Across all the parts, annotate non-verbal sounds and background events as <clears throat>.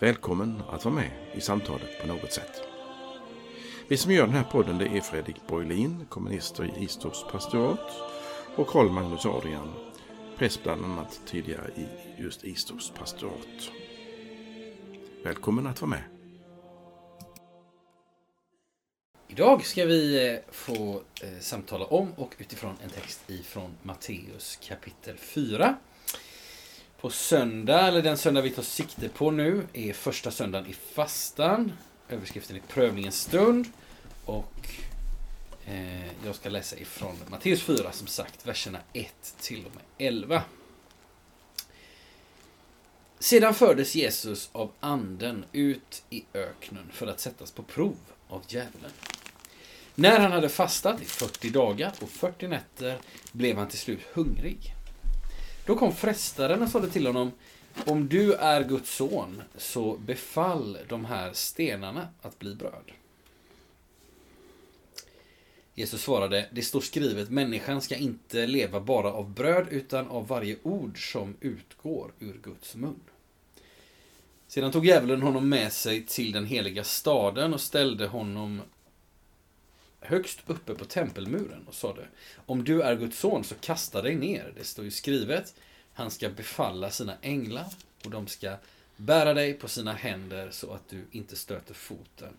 Välkommen att vara med i samtalet på något sätt. Vi som gör den här podden det är Fredrik Borglin, kommunister i Istorps pastorat och Karl Magnus Adrian, präst bland annat tidigare i just Istorps pastorat. Välkommen att vara med. Idag ska vi eh, få eh, samtala om och utifrån en text ifrån Matteus kapitel 4. På söndag, eller den söndag vi tar sikte på nu, är första söndagen i fastan. Överskriften är prövningens stund. Och eh, jag ska läsa ifrån Matteus 4, som sagt, verserna 1 till och med 11. Sedan fördes Jesus av anden ut i öknen för att sättas på prov av djävulen. När han hade fastat i 40 dagar och 40 nätter blev han till slut hungrig. Då kom frestaren och sade till honom Om du är Guds son, så befall de här stenarna att bli bröd. Jesus svarade, det står skrivet, människan ska inte leva bara av bröd utan av varje ord som utgår ur Guds mun. Sedan tog djävulen honom med sig till den heliga staden och ställde honom högst uppe på tempelmuren och sade Om du är Guds son så kasta dig ner. Det står ju skrivet Han ska befalla sina änglar och de ska bära dig på sina händer så att du inte stöter foten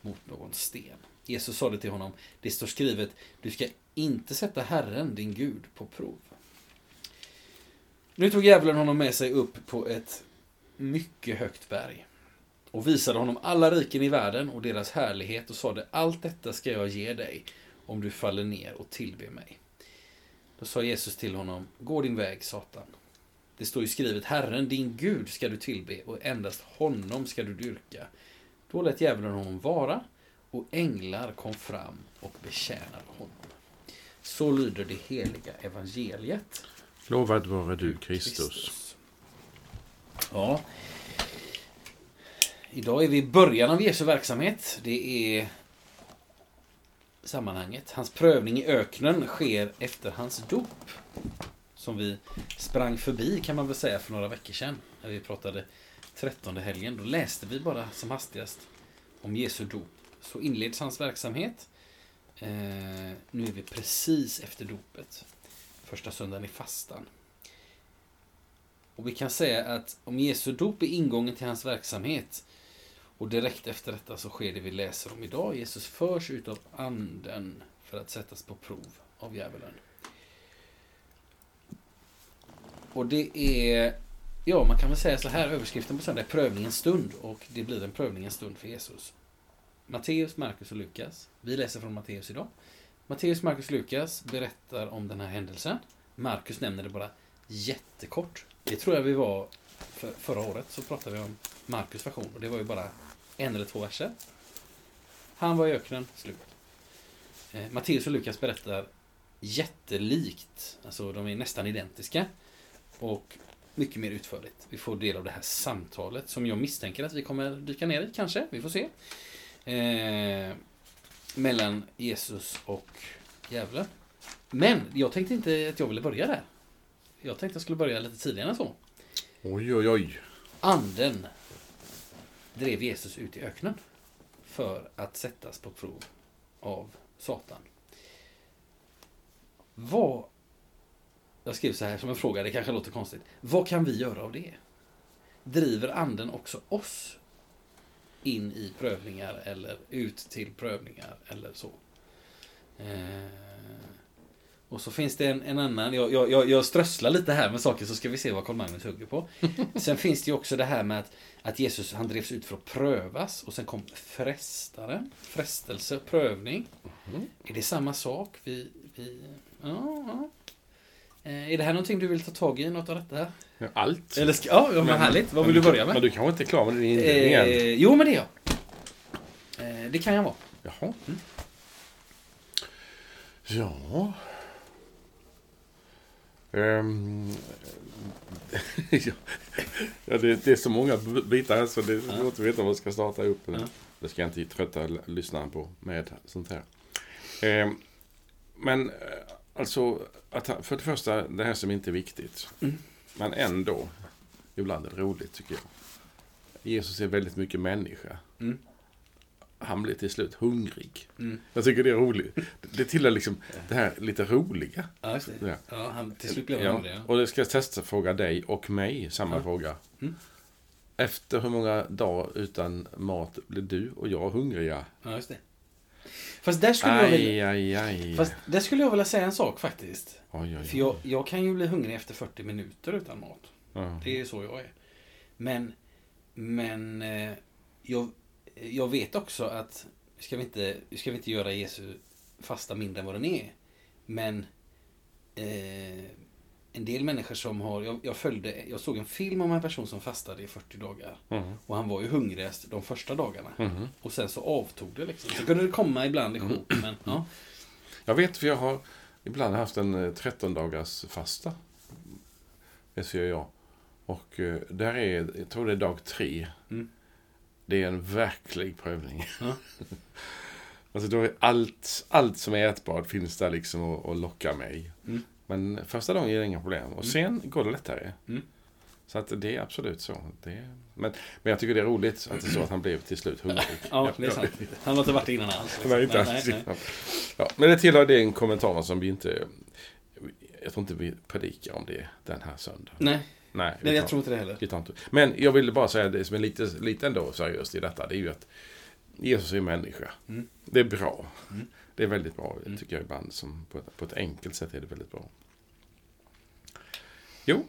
mot någon sten. Jesus sade till honom Det står skrivet Du ska inte sätta Herren, din Gud, på prov. Nu tog djävulen honom med sig upp på ett mycket högt berg och visade honom alla riken i världen och deras härlighet och sade allt detta ska jag ge dig om du faller ner och tillber mig. Då sa Jesus till honom, gå din väg Satan. Det står ju skrivet, Herren din Gud ska du tillbe och endast honom ska du dyrka. Då lät djävulen honom vara och änglar kom fram och betjänade honom. Så lyder det heliga evangeliet. Lovad vare du Kristus. Ja, Idag är vi i början av Jesu verksamhet. Det är sammanhanget. Hans prövning i öknen sker efter hans dop. Som vi sprang förbi kan man väl säga för några veckor sedan. När vi pratade trettonde helgen. Då läste vi bara som hastigast om Jesu dop. Så inleds hans verksamhet. Eh, nu är vi precis efter dopet. Första söndagen i fastan. Och vi kan säga att om Jesu dop är ingången till hans verksamhet och direkt efter detta så sker det vi läser om idag. Jesus förs utav anden för att sättas på prov av djävulen. Och det är, ja man kan väl säga så här, överskriften på söndag är prövningens stund och det blir en prövningens stund för Jesus. Matteus, Markus och Lukas. Vi läser från Matteus idag. Matteus, Markus och Lukas berättar om den här händelsen. Markus nämner det bara jättekort. Det tror jag vi var för, förra året så pratade vi om Markus version och det var ju bara en eller två verser. Han var i öknen, slut. Eh, Matteus och Lukas berättar jättelikt, alltså de är nästan identiska. Och mycket mer utförligt. Vi får del av det här samtalet som jag misstänker att vi kommer dyka ner i, kanske. Vi får se. Eh, mellan Jesus och djävulen. Men jag tänkte inte att jag ville börja där. Jag tänkte att jag skulle börja lite tidigare än så. Oj, oj, oj. Anden drev Jesus ut i öknen för att sättas på prov av Satan. Vad... Jag skrev så här som en fråga, det kanske låter konstigt. Vad kan vi göra av det? Driver anden också oss in i prövningar eller ut till prövningar eller så? Eh, och så finns det en, en annan, jag, jag, jag strösslar lite här med saker så ska vi se vad Carl Magnus hugger på. <laughs> Sen finns det ju också det här med att, att Jesus han drevs ut för att prövas och sen kom frestaren, frestelse, prövning. Mm. Är det samma sak? Vi, vi, ja, ja. Eh, är det här någonting du vill ta tag i, något av detta? Ja, allt. Eller ska, ja, men, härligt. Vad vill du börja med? Men du kanske inte är klar med din inledning eh, Jo, men det är jag. Eh, det kan jag vara. Jaha. Mm. Ja. Ehm, <laughs> ja, det, det är så många bitar här så det är svårt att veta vad man ska starta upp. Ja. Det ska jag inte trötta lyssnaren på med sånt här. Ehm, men eh, alltså, att, för det första, det här som inte är viktigt. Mm. Men ändå, ibland är det roligt tycker jag. Jesus är väldigt mycket människa. Mm. Han blir till slut hungrig. Mm. Jag tycker det är roligt. Det tillhör liksom det här lite roliga. Ja, just det. Ja. Han till slut blev Ja. hungrig. Ja. Och det ska jag testa fråga dig och mig samma Ja. fråga. Mm. Efter hur många dagar utan mat blir du och jag hungriga? ja, just det. Fast där skulle, jag vilja, Aj, aj, aj. fast där skulle jag vilja säga en sak faktiskt. Oj, oj, För jag, jag kan ju bli hungrig efter 40 minuter utan mat. Ja. Det är ju så jag är. Men, men eh, jag, jag vet också att ska vi inte, ska vi inte göra Jesu fasta mindre än vad den är. Men eh, en del människor som har, jag, jag följde, jag såg en film om en person som fastade i 40 dagar. Mhm. Och han var ju hungrigast de första dagarna. Mhm. Och sen så avtog det liksom. Så kunde det komma ibland Mm. ihop. Men, ja. Jag vet för jag har ibland haft en eh, 13 dagars fasta. Det ser jag. Och eh, där är, jag tror det är dag tre. Mm. Det är en verklig prövning. Ja. <laughs> alltså då är allt, allt som är ätbart finns där liksom och, och lockar mig. Mm. Men första dagen är det inga problem. Och sen går det lättare. Mm. Så att det är absolut så. Det är, men, men jag tycker det är roligt att det är så att han blev till slut hungrig. <laughs> ja, det är sant. Han har inte varit innan alls. liksom. Nej, inte Men, alls. nej, nej. Ja, men det tillhör den kommentaren som vi inte... Jag tror inte vi predikar om det den här söndagen. nej, Nej, nej, jag tror inte det heller. vi tar inte. Men jag ville bara säga det som är lite, lite ändå seriöst i detta. Det är ju att Jesus är människa. Mm. Det är bra. Mm. Det är väldigt bra, Mm. tycker jag ibland. Som på, ett, på ett enkelt sätt är det väldigt bra. Jo.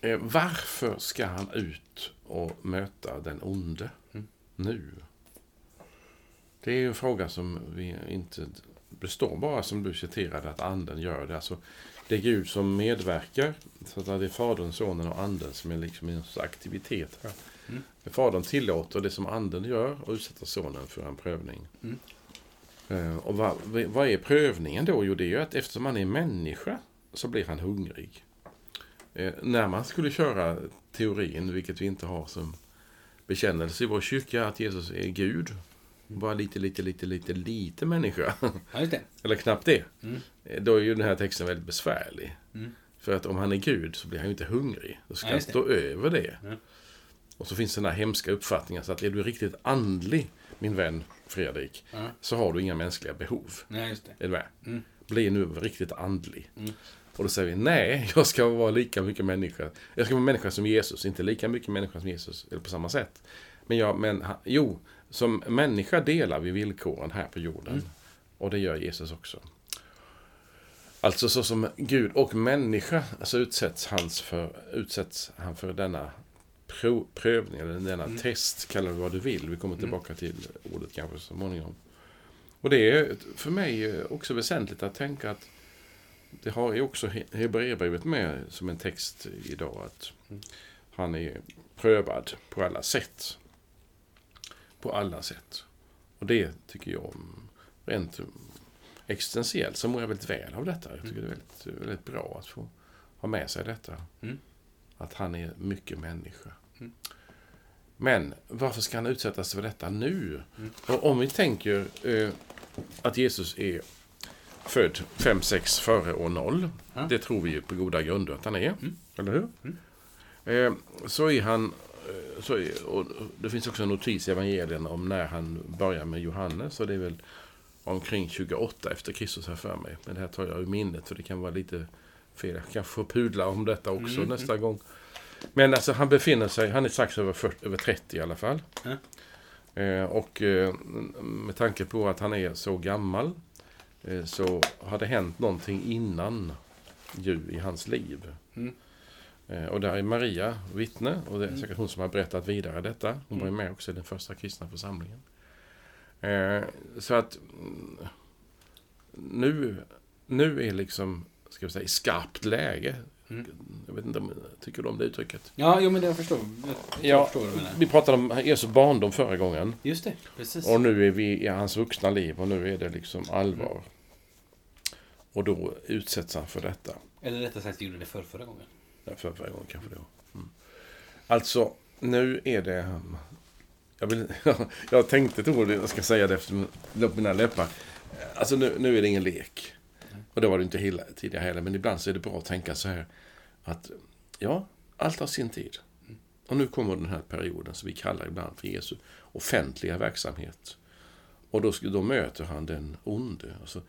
Eh, varför ska han ut och möta den onde Mm. nu? Det är ju en fråga som vi inte... Det står bara som du citerade att anden gör det. Alltså, det är Gud som medverkar. Så att det är Fadern, Sonen och Anden som är liksom en aktivitet här. Mm. Fadern tillåter det som Anden gör och utsätter Sonen för en prövning. Mm. Eh, Och vad, vad är prövningen då? Jo, det är ju att eftersom han är människa så blir han hungrig. Eh, när man skulle köra teorin, vilket vi inte har som bekännelse i vår kyrka, att Jesus är Gud. Bara lite, lite, lite, lite, lite människa. Ja, just det. Eller knappt det. Mm. Då är ju den här texten väldigt besvärlig. Mm. För att om han är Gud så blir han ju inte hungrig. Då ska Ja, han stå över det. Ja. Och så finns den här hemska uppfattningen så att är du riktigt andlig, min vän Fredrik, Ja. så har du inga mänskliga behov. Nej, just det. Är du med? Mm. Bli nu riktigt andlig. Mm. Och då säger vi, nej, jag ska vara lika mycket människa. Jag ska vara människa som Jesus, inte lika mycket människa som Jesus, eller på samma sätt. Men, jag, men jo, som människa delar vi villkoren här på jorden. Mm. Och det gör Jesus också. Alltså så som Gud och människa alltså utsätts, hans för, utsätts han för denna pro, prövning, eller denna Mm. test, kalla det vad du vill. Vi kommer Mm. tillbaka till ordet kanske så småningom. Och det är för mig också väsentligt att tänka att det har ju också He- Hebreerbrevet med som en text idag att Mm. han är prövad på alla sätt. På alla sätt. Och det tycker jag rent existentiellt så mår jag väldigt väl av detta. Jag tycker det är väldigt, väldigt bra att få ha med sig detta. Mm. Att han är mycket människa. Mm. Men varför ska han utsättas för detta nu? Mm. Och om vi tänker eh, att Jesus är född 5-6 före år 0. Ja. Det tror vi ju på goda grunder att han är. Mm. Eller hur? Mm. Eh, så är han... eh, Så är, och det finns också en notis i evangelien om när han börjar med Johannes. Och det är väl omkring 28 efter Kristus här för mig. Men det här tar jag ur minnet så det kan vara lite fel. Jag kanske får pudla om detta också Mm. nästa gång. Men alltså han befinner sig, han är strax över, 40, över 30 i alla fall. Ja. Eh, och eh, med tanke på att han är så gammal eh, så har det hänt någonting innan ju i hans liv. Mm. Eh, och där är Maria vittne och det är Mm. säkert hon som har berättat vidare detta. Hon var ju med också i den första kristna församlingen. Eh, så att mm, nu, nu är liksom, ska vi säga, i skarpt läge Mm. Jag vet inte om tycker du om det uttrycket? Ja, jo, men det jag förstår. Jag, Ja, jag förstår du menar. Vi pratade om Jesu barndom förra gången. Just det, precis. Och nu är vi i hans vuxna liv och nu är det liksom allvar. Och då utsätts han för detta. Eller rättare sagt, gjorde det för förra gången. Ja, För förra gången kanske det var. Mm. Alltså, nu är det... um, Jag, vill, <laughs> jag tänkte ett ord, jag ska säga det efter mina läppar. Alltså nu, nu är det ingen lek. Och det var det inte hela, tidigare heller. Men ibland så är det bra att tänka så här. Att ja, allt har sin tid. Och nu kommer den här perioden som vi kallar ibland för Jesu offentliga verksamhet. Och då, då möter han den onde. Alltså,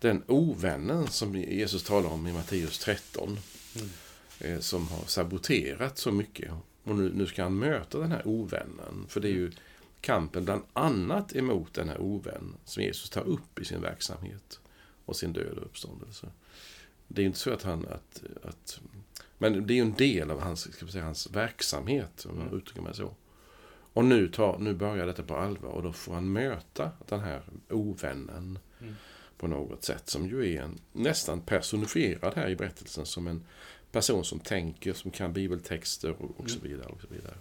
den ovännen som Jesus talar om i Matteus 13 Mm som har saboterat så mycket. Och nu, nu ska han möta den här ovännen. För det är ju kampen bland annat emot den här ovän som Jesus tar upp i sin verksamhet och sin död och uppståndelse. Det är ju inte så att han... Att, att, men det är ju en del av hans, ska säga, hans verksamhet, om jag uttrycker mig så. Och nu, tar, nu börjar detta på allvar och då får han möta den här ovännen Mm. på något sätt. Som ju är en, nästan personifierad här i berättelsen som en person som tänker, som kan bibeltexter och, och så vidare. Och så vidare.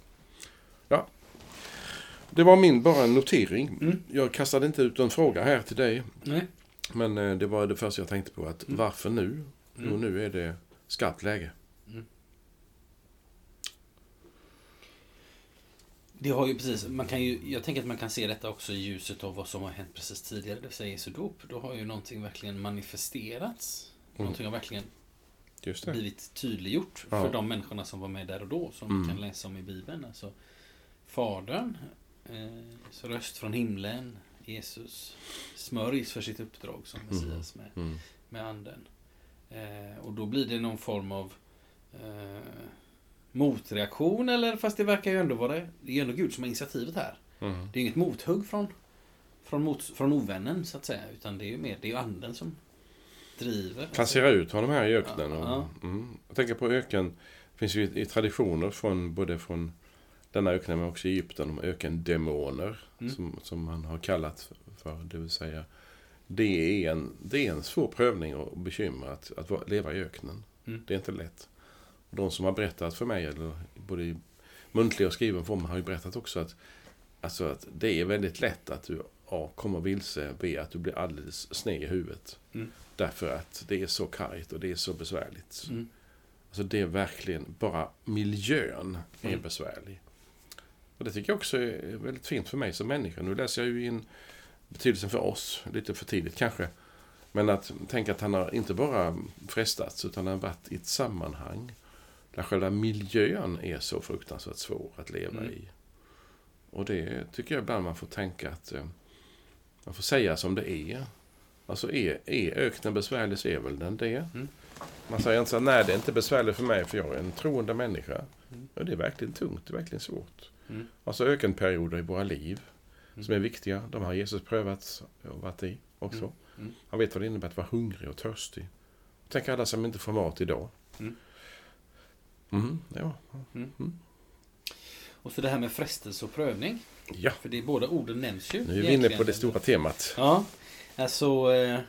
Ja, det var min bara en notering. Mm. Jag kastade inte ut en fråga här till dig. Nej. Men eh, det var det första jag tänkte på. att Mm. Varför nu? Jo, Mm. nu är det skarpt läge. Det har ju precis, man kan ju, jag tänker att man kan se detta också i ljuset av vad som har hänt precis tidigare, det vill säga Jesu dop. Då har ju någonting verkligen manifesterats. Mm. Någonting har verkligen. Blivit tydliggjort Ja. för de människorna som var med där och då, som Mm. kan läsa om i Bibeln. Alltså, Fadern, eh, så röst från himlen, Jesus smörjs för sitt uppdrag som Messias med, Mm. med anden. Eh, och då blir det någon form av eh, motreaktion, eller fast det verkar ju ändå vara det. Det är ändå Gud som har initiativet här. Mm. Det är inget mothugg från, från, mot, från ovännen, så att säga. Utan det är ju mer, det är anden som driver. Placera ut honom här i öknen. Och, Ja. mm. Jag tänker på öken. Det finns ju i, traditioner från både från denna öknen men också i Egypten om ökendemoner. Mm. Som, som man har kallat för. Det vill säga det är en, det är en svår prövning och bekymmer att, att leva i öknen. Mm. Det är inte lätt. De som har berättat för mig, eller både i muntlig och skriven form, har ju berättat också att, alltså att det är väldigt lätt att du A. kommer vilse, B. att du blir alldeles sned i huvudet. Mm. Därför att det är så kargt och det är så besvärligt. Mm. Alltså det är verkligen, bara miljön är Mm. besvärlig. Och det tycker jag också är väldigt fint för mig som människa. Nu läser jag ju in betydelsen för oss, lite för tidigt kanske. Men att tänka att han har inte bara frestats utan han har varit i ett sammanhang där själva miljön är så fruktansvärt svår att leva Mm. i. Och det tycker jag ibland man får tänka att eh, man får säga som det är. Alltså är, är öknen besvärlig så är väl den det. Mm. Man säger inte så här, nej det är inte besvärligt för mig för jag är en troende människa. Mm. Ja, det är verkligen tungt, det är verkligen svårt. Mm. Alltså ökenperioder i våra liv Mm. som är viktiga. De har Jesus prövat och varit i också. Mm. Mm. Han vet vad det innebär att vara hungrig och törstig. Tänk alla som inte får mat idag. Mm. Ja. Och så det här med frestelse och prövning. Ja, För det är båda orden nämns ju. nu är vi inne på det stora temat. Ja, alltså eh,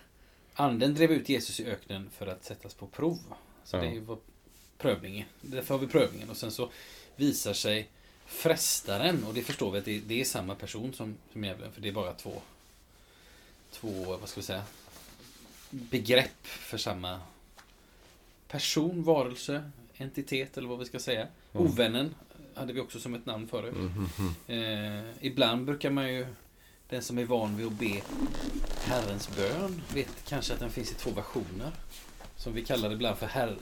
anden drev ut Jesus i öknen för att sättas på prov. Så Ja. det vad prövningen. Därför har vi prövningen. Och sen så visar sig frestaren, och det förstår vi att det, det är samma person som, som djävulen, för det är bara två, två, vad ska vi säga, begrepp för samma person, varelse, entitet eller vad vi ska säga. Mm. Ovännen hade vi också som ett namn förut. Mm. Eh, ibland brukar man ju, den som är van vid att be Herrens bön, vet kanske att den finns i två versioner. Som vi kallar det ibland för herr,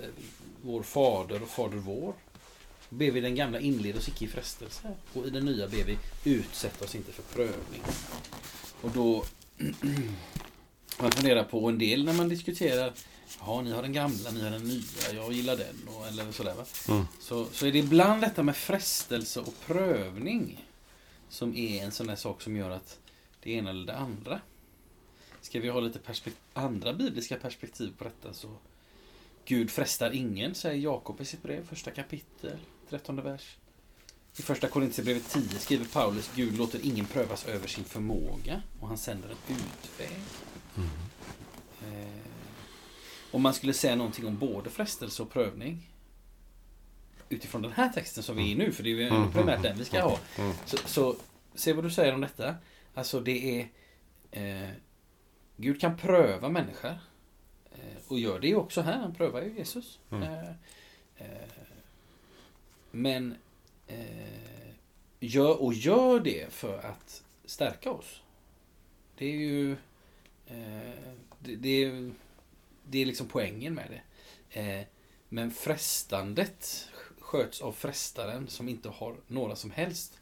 vår fader och fader vår. Ber vi den gamla inled oss icke i frestelse. Och i den nya ber vi utsätt oss inte för prövning. Och då <clears throat> man funderar på en del när man diskuterar Ja, ni har den gamla, ni har den nya, jag gillar den. Och, eller sådär va. Mm. Så, så är det ibland detta med frestelse och prövning som är en sån där sak som gör att det ena eller det andra. Ska vi ha lite andra bibliska perspektiv på detta så Gud frestar ingen, säger Jakob i sitt brev, första kapitel, 13 vers. I första Korintierbrevet 10 skriver Paulus Gud låter ingen prövas över sin förmåga och han sänder en utväg. Mm. Eh, om man skulle säga någonting om både frestelse och prövning utifrån den här texten som vi är i nu, för det är ju Mm, primärt mm, den vi ska ha. Mm. Så, så se vad du säger om detta. Alltså det är eh, Gud kan pröva människor. Eh, och gör det ju också här. Han prövar ju Jesus. Mm. Eh, eh, men eh, gör, och gör det för att stärka oss. Det är ju eh, det, det, är, det är liksom poängen med det. Eh, men frestandet sköts av frestaren som inte har några som helst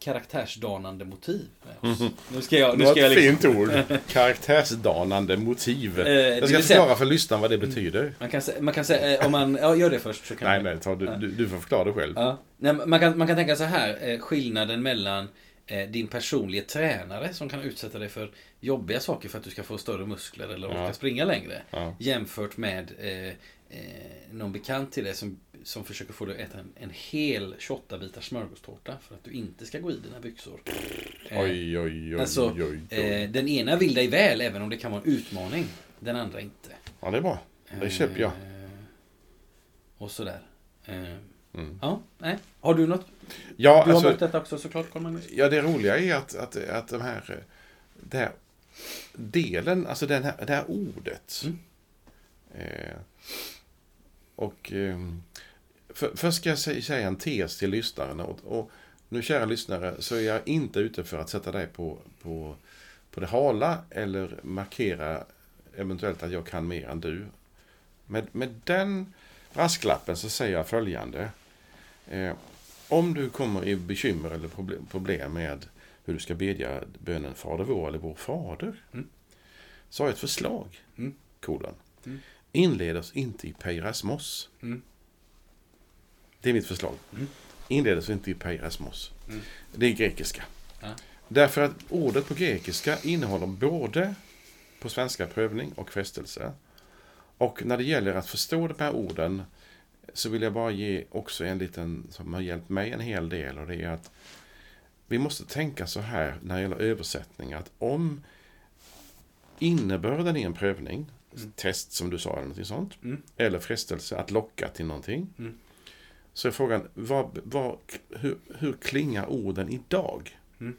karaktärsdanande motiv oss. Nu ska jag... Nu ska jag liksom, fint ord. <laughs> Karaktärsdanande motiv. Eh, Jag ska vill säga- förklara för lyssnaren vad det betyder. man kan säga, man kan säga eh, om man... Ja, gör det först. Så kan Nej, jag- nej, ta, du, du, får förklara det själv. Ja. Nej, man, kan, man kan tänka så här, eh, skillnaden mellan din personliga tränare som kan utsätta dig för jobbiga saker för att du ska få större muskler eller orka Ja. springa längre. Ja. Jämfört med eh, eh, någon bekant till dig som, som försöker få dig att äta en, en hel 28 bitars smörgåstårta för att du inte ska gå i dina byxor. Eh, Oj, oj, oj, alltså, oj, oj. Eh, den ena vill dig väl även om det kan vara en utmaning. Den andra inte. Ja, det är bra. Det köper jag. Eh, och sådär. Mm. Ja, nej. Har du något? Ja, Du har alltså, mött detta också såklart, Carl Magnus? ja, det roliga är att, att, att de här, eh, det här delen, alltså den här, det här ordet. Mm. Eh, och ehm, för, först ska jag sä- säga en tes till lyssnaren. Och, och nu kära lyssnare så är jag inte ute för att sätta dig på, på, på det hala eller markera eventuellt att jag kan mer än du. Med, med den brasklappen så säger jag följande. Eh, om du kommer i bekymmer eller problem, med hur du ska bedja bönen Fader vår eller Vår Fader. Mm. Så har jag ett förslag. Mm. Kolon. Mm. Inled oss inte i peirasmos. Mm. Det är mitt förslag. Mm. Inled oss inte i peirasmos. Mm. Det är grekiska. Ja. Därför att ordet på grekiska innehåller både på svenska prövning och frestelse. Och när det gäller att förstå de här orden så vill jag bara ge också en liten som har hjälpt mig en hel del och det är att vi måste tänka så här när det gäller översättning att om innebörden i en prövning, Mm. test som du sa eller någonting sånt, Mm. eller frestelse att locka till någonting. Mm. Så är frågan, vad, vad, hur, hur klingar orden idag? Mm.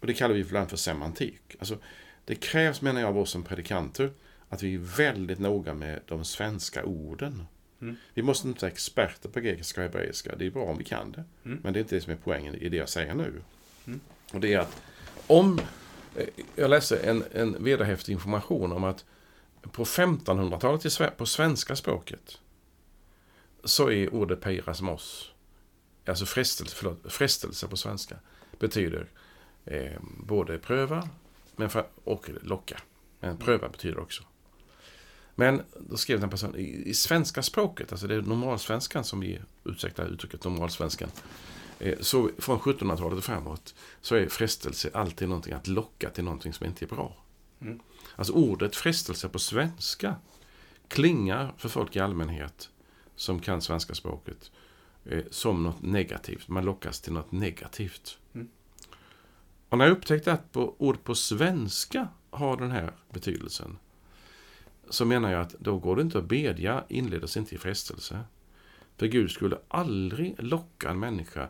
Och det kallar vi ibland för semantik. Alltså, det krävs, menar jag, av oss som predikanter att vi är väldigt noga med de svenska orden. Mm. Vi måste inte vara experter på grekiska och hebreiska. Det är bra om vi kan det. Mm. Men det är inte det som är poängen i det jag säger nu. Mm. Och det är att om... eh, Jag läste en, en vederhäftig information om att på 1500-talet i Sve- på svenska språket så är ordet peirasmos, alltså frestelse, förlåt, frestelse på svenska, betyder eh, både pröva men för, och locka. Men pröva betyder också. Men då skrev den person, i, i svenska språket, alltså det är normalsvenskan som vi, ursäkta uttrycket normalsvenskan, eh, så från 1700-talet och framåt så är frestelse alltid någonting att locka till någonting som inte är bra. Mm. Alltså ordet frestelse på svenska klingar för folk i allmänhet som kan svenska språket eh, som något negativt. Man lockas till något negativt. Mm. Och när jag upptäckte att på, ord på svenska har den här betydelsen så menar jag att då går det inte att bedja inledas inte i frestelse. För Gud skulle aldrig locka en människa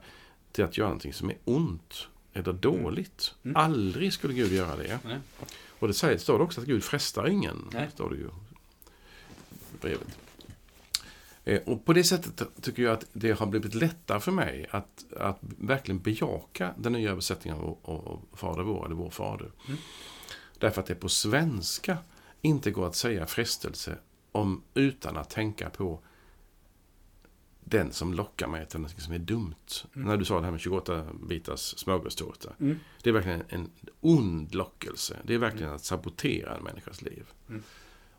till att göra någonting som är ont eller dåligt. Mm. Aldrig skulle Gud göra det. Nej. Och det säger, står det också att Gud frestar ingen. Nej. Står det ju brevet. Eh, Och på det sättet tycker jag att det har blivit lättare för mig att, att verkligen bejaka den nya översättningen av, av Fader vår, eller Vår Fader. Mm. Därför att det på svenska inte går att säga frestelse om, utan att tänka på den som lockar mig till något som är dumt. Mm. När du sa det här med 28 bitars smörgåstårta. Mm. Det är verkligen en ond lockelse. Det är verkligen att sabotera en människas liv. Mm.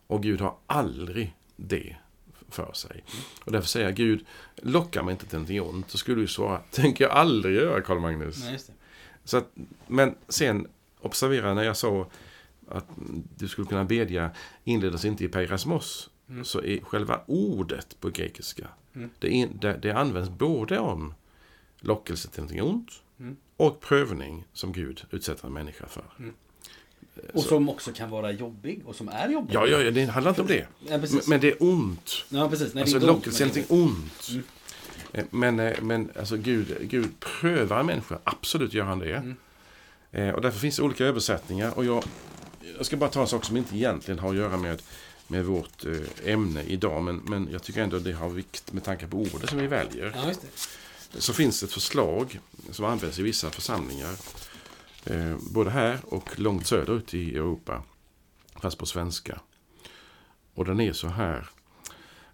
Och Gud har aldrig det för sig. Och därför säger jag Gud, locka mig inte till någonting ont. Så skulle du svara, <laughs> tänker jag aldrig göra Karl Magnus. Nej, just det. Så att, men sen, observera när jag sa att du skulle kunna bedja inledas inte i peirasmos. Mm. Så är själva ordet på grekiska, Mm. det, det, det används både om lockelse till någonting ont Mm. och prövning som Gud utsätter en människa för. Mm. Och som också kan vara jobbig och som är jobbig. Ja, ja, det handlar inte om det. Ja, Men, det är ont. ja, precis. Nej, Alltså lockelse är någonting ont. Mm. Eh, Men, eh, men alltså Gud, Gud prövar en människa. Absolut gör han det. Mm. Eh, Och därför finns det olika översättningar. Och jag, jag ska bara ta en sak som inte egentligen har att göra med, med vårt eh, ämne idag. Men, men jag tycker ändå det har vikt med tanke på ordet som vi väljer. Ja. Så finns det ett förslag som används i vissa församlingar. Eh, både här och långt söderut i Europa. Fast på svenska. Och den är så här.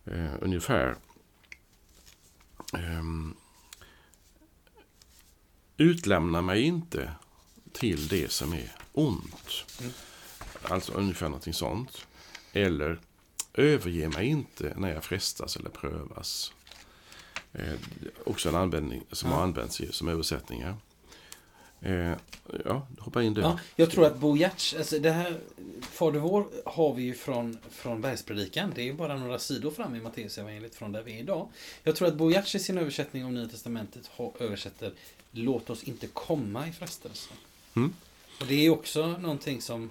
Eh, ungefär. Ehm, utlämna mig inte till det som är ont. Mm. Alltså ungefär någonting sånt. Eller överge mig inte när jag frestas eller prövas. Eh, också en användning som Ja. har använts som översättningar. Eh, ja, hoppa in du. Ja, jag tror att Bo Giertz, alltså det här Fader vår har vi ju från, från Bergspredikan. Det är ju bara några sidor fram i Matteusevangeliet från där vi är idag. Jag tror att Bo Giertz i sin översättning av Nya Testamentet översätter Låt oss inte komma i frestelse. Mm. Och det är ju också någonting som,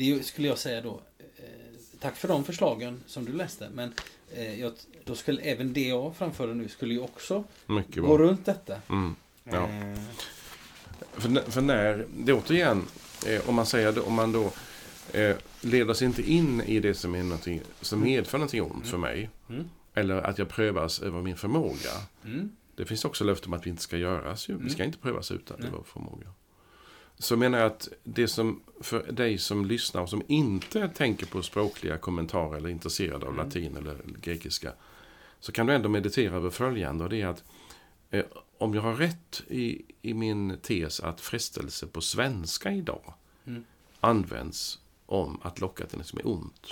det skulle jag säga då, eh, tack för de förslagen som du läste, men eh, jag, då skulle även det jag framförde nu skulle ju också Mycket gå bra. runt detta. Mm. Ja. Eh, För, för när, det återigen, eh, om man säger det, om man då eh, leder sig inte in i det som är någonting som medför någonting ont för mig. Mm. Eller att jag prövas över min förmåga. mm, Det finns också löfte om att vi inte ska göras. ju. Vi Mm. ska inte prövas utan vår förmåga. Så menar jag att det som för dig som lyssnar och som inte tänker på språkliga kommentarer eller är intresserad av Mm. latin eller grekiska. Så kan du ändå meditera över följande och det är att eh, om jag har rätt i, i min tes att frestelse på svenska idag Mm. används om att locka till något som är ont.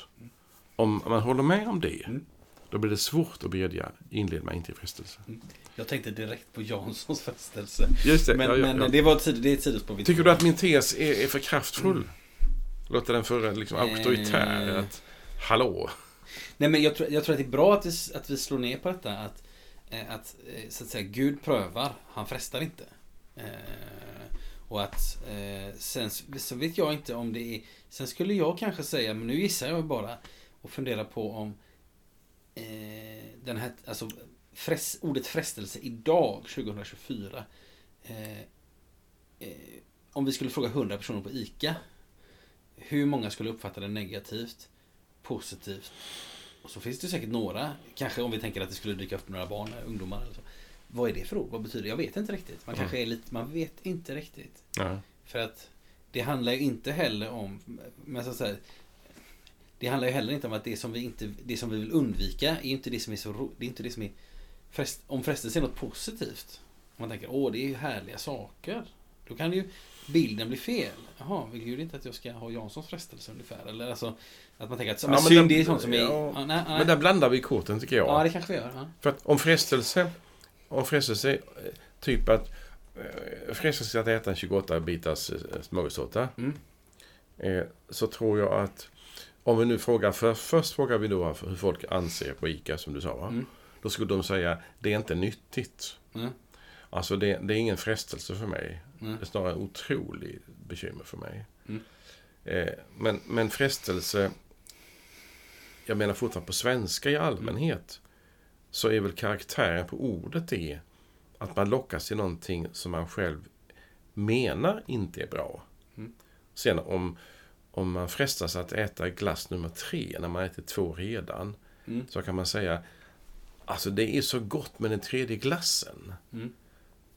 Om man håller med om det, Mm. Då blir det svårt att bedja inled mig inte i frestelse. Jag tänkte direkt på Janssons frestelse. Just det, Men, ja, ja, men ja. det var ett, sid- det är vi- Tycker du att min tes är, är för kraftfull? Låter den för liksom, auktoritär? Eh. Att, hallå? Nej, men jag tror, jag tror att det är bra att vi, att vi slår ner på detta. Att, eh, att, eh, så att säga, Gud prövar, han frestar inte. Eh, och att eh, sen så vet jag inte om det är... Sen skulle jag kanske säga, men nu gissar jag bara och funderar på om eh, den här, alltså fres, ordet frestelse idag, 2024. Eh, eh, om vi skulle fråga 100 personer på ICA. Hur många skulle uppfatta det negativt, positivt? Och så finns det säkert några, kanske om vi tänker att det skulle dyka upp några barn, ungdomar eller så. Vad är det för ord? Vad betyder det? Jag vet inte riktigt. Man kanske är lite, man vet inte riktigt. Ja. För att det handlar ju inte heller om, men så att säga, det handlar ju heller inte om att det som vi, inte, det som vi vill undvika är inte det som är så ro, det är inte det som är, frest, om frestelse är något positivt. Om man tänker, åh det är ju härliga saker. Då kan ju bilden bli fel. Jaha, vill Gud inte att jag ska ha Janssons frestelse ungefär? Eller alltså, att man tänker att Ja, men synd den- det är sånt som är... ja, Ja, nej, nej. Men där blandar vi korten tycker jag. ja, det kanske vi gör. Ja. För att om frestelse, om frestelse, eh, typ att eh, frestelse att äta en 28 bitars eh, smörgåstårta. Mm. Eh, så tror jag att om vi nu frågar, för, först frågar vi då hur folk anser på ICA som du sa va? Mm. Då skulle de säga, det är inte nyttigt. Mm. Alltså det, det är ingen frestelse för mig. Mm. Det är snarare en otrolig bekymmer för mig. Mm. Eh, men, men frestelse, jag menar fortfarande på svenska i allmänhet, så är väl karaktären på ordet det att man lockas till någonting som man själv menar inte är bra. Mm. Sen om, om man frestas att äta glass nummer tre när man ätit två redan, Mm. så kan man säga Alltså det är så gott med den tredje glassen. Mm.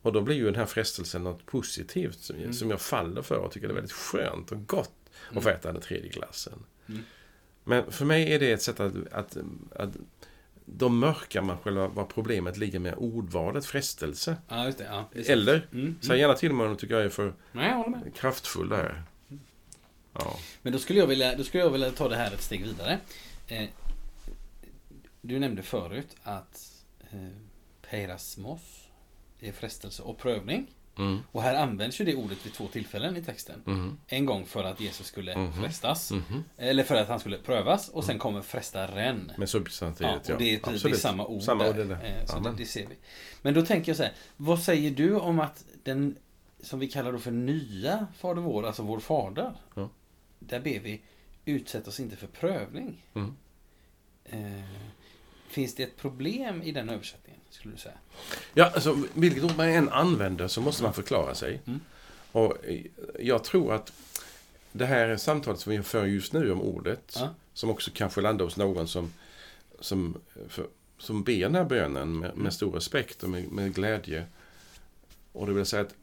Och då blir ju den här frestelsen något positivt som, Mm. som jag faller för och tycker det är väldigt skönt och gott att få äta den tredje glassen. Mm. Men för mig är det ett sätt att, att, att då mörkar man själva vad problemet ligger med ordvalet frestelse. Ja, det. Ja. Eller, Mm. säg gärna till mig om du tycker jag är för Nej, jag kraftfull där. Ja. Men då skulle jag vilja, då skulle jag vilja ta det här ett steg vidare. Eh, du nämnde förut att eh, perasmos är frestelse och prövning. Mm. Och här används ju det ordet vid två tillfällen i texten. Mm. En gång för att Jesus skulle Mhm. frestas. Mhm. Eller för att han skulle prövas. Och sen kommer frestaren. Med substantivet, Ja, ja. och det, är, det är samma ord Samma där. ord är det. Eh, Så det, det ser vi. Men då tänker jag så här. Vad säger du om att den som vi kallar då för nya Fader vår, alltså vår fader. Ja. Där ber vi utsätt oss inte för prövning. Mm. Eh, finns det ett problem i den översättningen, skulle du säga? Ja, alltså, vilket ord man än använder så måste man förklara sig. Mm. Och eh, jag tror att det här samtalet som vi för just nu om ordet, Ja. som också kanske landar hos någon som, som, för, som ber den här bönen med, med stor respekt och med, med glädje. Och det vill säga att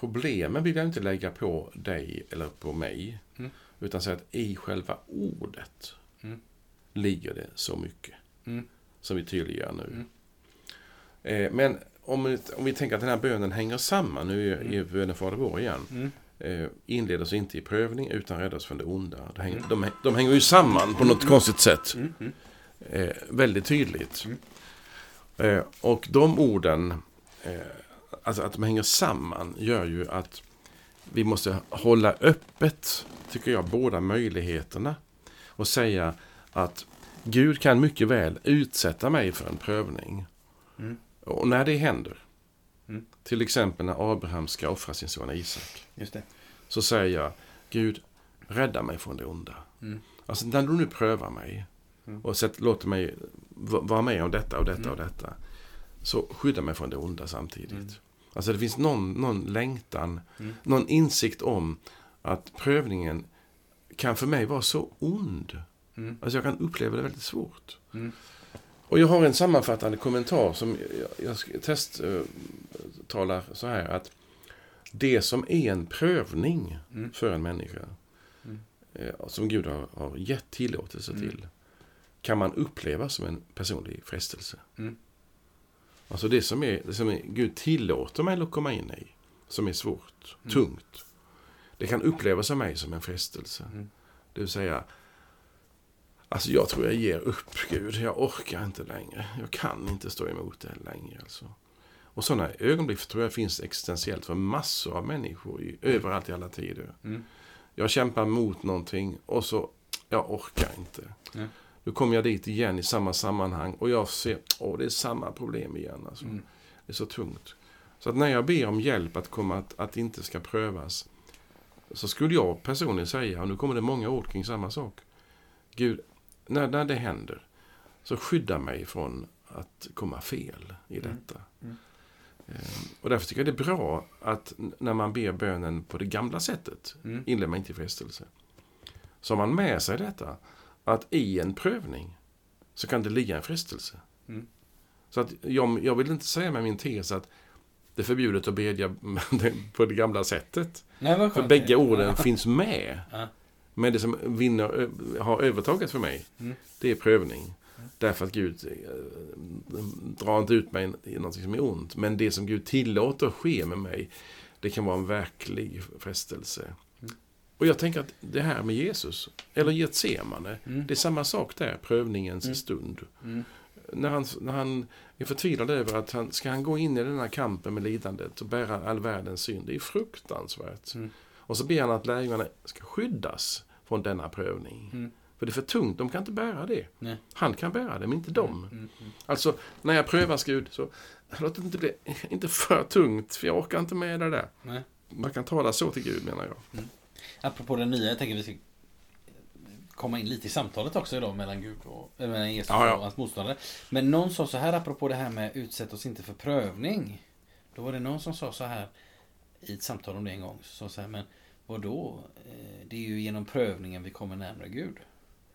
problemen vill jag inte lägga på dig eller på mig. Mm. Utan säga att i själva ordet Mm. ligger det så mycket. Mm. Som vi tydliggör nu. Mm. Eh, men om vi, om vi tänker att den här bönen hänger samman, nu är är bönen Fader vår igen. Mm. Eh, inleder oss inte i prövning utan räddar oss från det onda. Det hänger, de, de hänger ju samman på något konstigt sätt. Mm. Mm. Eh, väldigt tydligt. Mm. Eh, och de orden, eh, alltså att de hänger samman, gör ju att vi måste hålla öppet, tycker jag, båda möjligheterna. Och säga att Gud kan mycket väl utsätta mig för en prövning. Mm. Och när det händer, Mm. till exempel när Abraham ska offra sin son Isak, så säger jag Gud, rädda mig från det onda. Mm. Alltså när du nu prövar mig Mm. och sätt, låter mig vara med om detta och detta Mm. och detta. Så skydda mig från det onda samtidigt. Mm. Alltså det finns någon, någon längtan, Mm. någon insikt om att prövningen kan för mig vara så ond. Mm. Alltså jag kan uppleva det väldigt svårt. Mm. Och jag har en sammanfattande kommentar som jag, jag testtalar så här att det som är en prövning Mm. för en människa Mm. eh, som Gud har, har gett tillåtelse Mm. till kan man uppleva som en personlig frestelse. Mm. Alltså det som, är, det som är, Gud tillåter mig att komma in i, som är svårt, Mm. tungt, det kan upplevas av mig som en frestelse. Mm. Det vill säga, alltså jag tror jag ger upp Gud, jag orkar inte längre. Jag kan inte stå emot det längre. Alltså. Och sådana ögonblick tror jag finns existentiellt för massor av människor i, överallt i alla tider. Mm. Jag kämpar mot någonting och så, jag orkar inte. Mm. Nu kommer jag dit igen i samma sammanhang och jag ser, åh det är samma problem igen. Alltså. Mm. Det är så tungt. Så att när jag ber om hjälp att komma att, att inte ska prövas. Så skulle jag personligen säga, och nu kommer det många ord kring samma sak. Gud, när, när det händer. Så skydda mig från att komma fel i Mm. detta. Mm. Ehm, Och därför tycker jag det är bra att när man ber bönen på det gamla sättet. Mm. Inleder man inte i frestelse. Så har man med sig detta. Att i en prövning så kan det ligga en frestelse. Mm. Så att jag, jag vill inte säga med min tes att det är förbjudet att bedja <laughs> på det gamla sättet. Nej, För bägge orden finns med. <laughs> Ja. Men det som vinner, har övertaget för mig, Mm. det är prövning. Därför att Gud eh, drar inte ut mig i något som är ont. Men det som Gud tillåter ske med mig, det kan vara en verklig frestelse. Mm. Och jag tänker att det här med Jesus, eller Getsemane, Mm. det är samma sak där, prövningens Mm. stund. Mm. När han, när han är förtvivlad över att han ska han gå in i den här kampen med lidandet och bära all världens synd. Det är fruktansvärt. Mm. Och så ber han att lärjungarna ska skyddas från denna prövning. Mm. För det är för tungt, de kan inte bära det. Nej. Han kan bära det, men inte de. Mm. Mm. Alltså, när jag prövas Gud, så låt det inte bli <laughs> inte för tungt, för jag orkar inte med det där. Nej. Man kan tala så till Gud, menar jag. Apropå det nya, jag tänker vi ska komma in lite i samtalet också idag mellan Gud och eller mellan Jesus Ja, ja. och hans motståndare. Men någon sa så här apropå det här med utsätt oss inte för prövning. Då var det någon som sa så här i ett samtal om det en gång. Så, så här, men vadå? Eh, Det är ju genom prövningen vi kommer närmare Gud.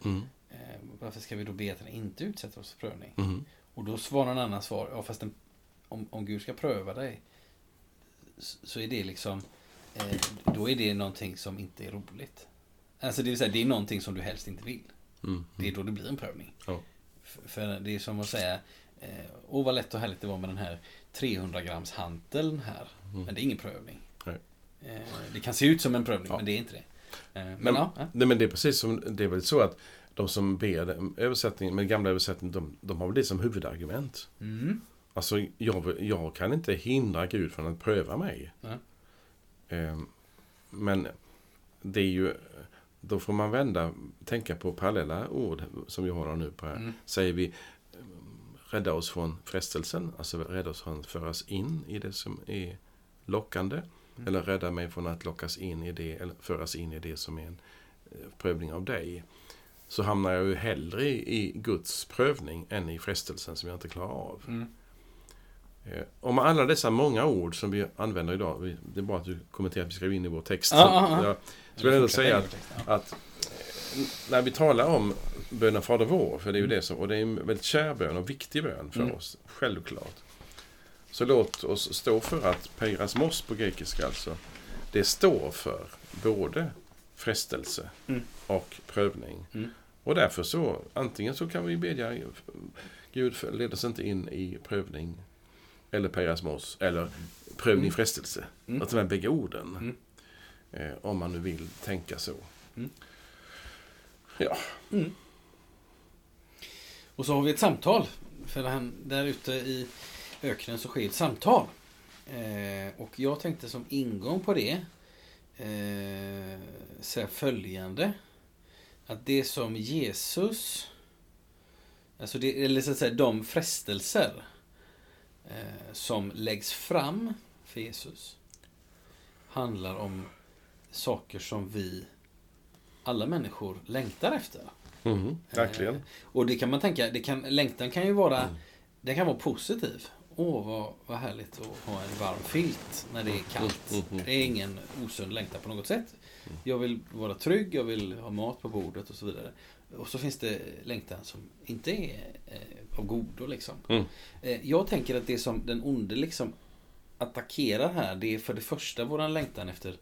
Mm. Eh, Varför ska vi då be att han inte utsätter oss för prövning? Mm. Och då svarar en annan svar, ja fast en, om, om Gud ska pröva dig så är det liksom, eh, då är det någonting som inte är roligt. Alltså det vill säga, det är någonting som du helst inte vill. Mm. Det är då det blir en prövning. Ja. För det är som att säga, eh, åh vad lätt och härligt det var med den här 300 grams hanteln här. Mm. Men det är ingen prövning. Nej. Eh, det kan se ut som en prövning, Ja. men det är inte det. Eh, men Men- ja, ja. Nej, men det är precis som, det är väl så att de som ber översättningen, med gamla översättningen, de, de har väl det som huvudargument. Mm. Alltså, jag, jag kan inte hindra Gud från att pröva mig. Nej. Ehm, men det är ju, då får man vända, tänka på parallella ord som vi har nu på här. Mm. Säger vi ehm, rädda oss från frestelsen, alltså rädda oss från att föras in i det som är lockande. Mm. Eller rädda mig från att lockas in i det, eller föras in i det som är en, prövning av dig så hamnar jag ju hellre i, i Guds prövning än i frestelsen som jag inte klarar av. Mm. Eh, Om alla dessa många ord som vi använder idag, det är bara att du kommenterar att vi gå in i vår text. Ja, ja. Jag skulle ändå säga att, att eh, när vi talar om bönen Fader vår, för det är ju Mm. det som, och det är en väldigt kär bön och viktig bön för Mm. oss, självklart. Så låt oss stå för att peirasmos på grekiska alltså, det står för både frestelse Mm. och prövning. Mm. Och därför så, antingen så kan vi bedja Gud led oss inte in i prövning eller peirasmos eller prövning Mm. frestelse. Mm. Att de här bägge orden. Mm. Eh, om man nu vill tänka så. Mm. Ja. Mm. Och så har vi ett samtal. För han, där ute i öknen så sker ett samtal. Eh, och jag tänkte som ingång på det eh, säga följande. Att det som Jesus, alltså det, eller så att säga de frestelser som läggs fram för Jesus handlar om saker som vi, alla människor, längtar efter. Mhm, verkligen. Eh, och det kan man tänka, det kan, längtan kan ju vara, Mm. den kan vara positiv. Åh, vad, vad härligt att ha en varm filt när det är kallt. Mm, mm, mm. Det är ingen osund längtan på något sätt. Jag vill vara trygg, jag vill ha mat på bordet och så vidare. Och så finns det längtan som inte är eh, av godo liksom. Mm. Eh, jag tänker att det som den onde liksom attackerar här, det är för det första våran längtan efter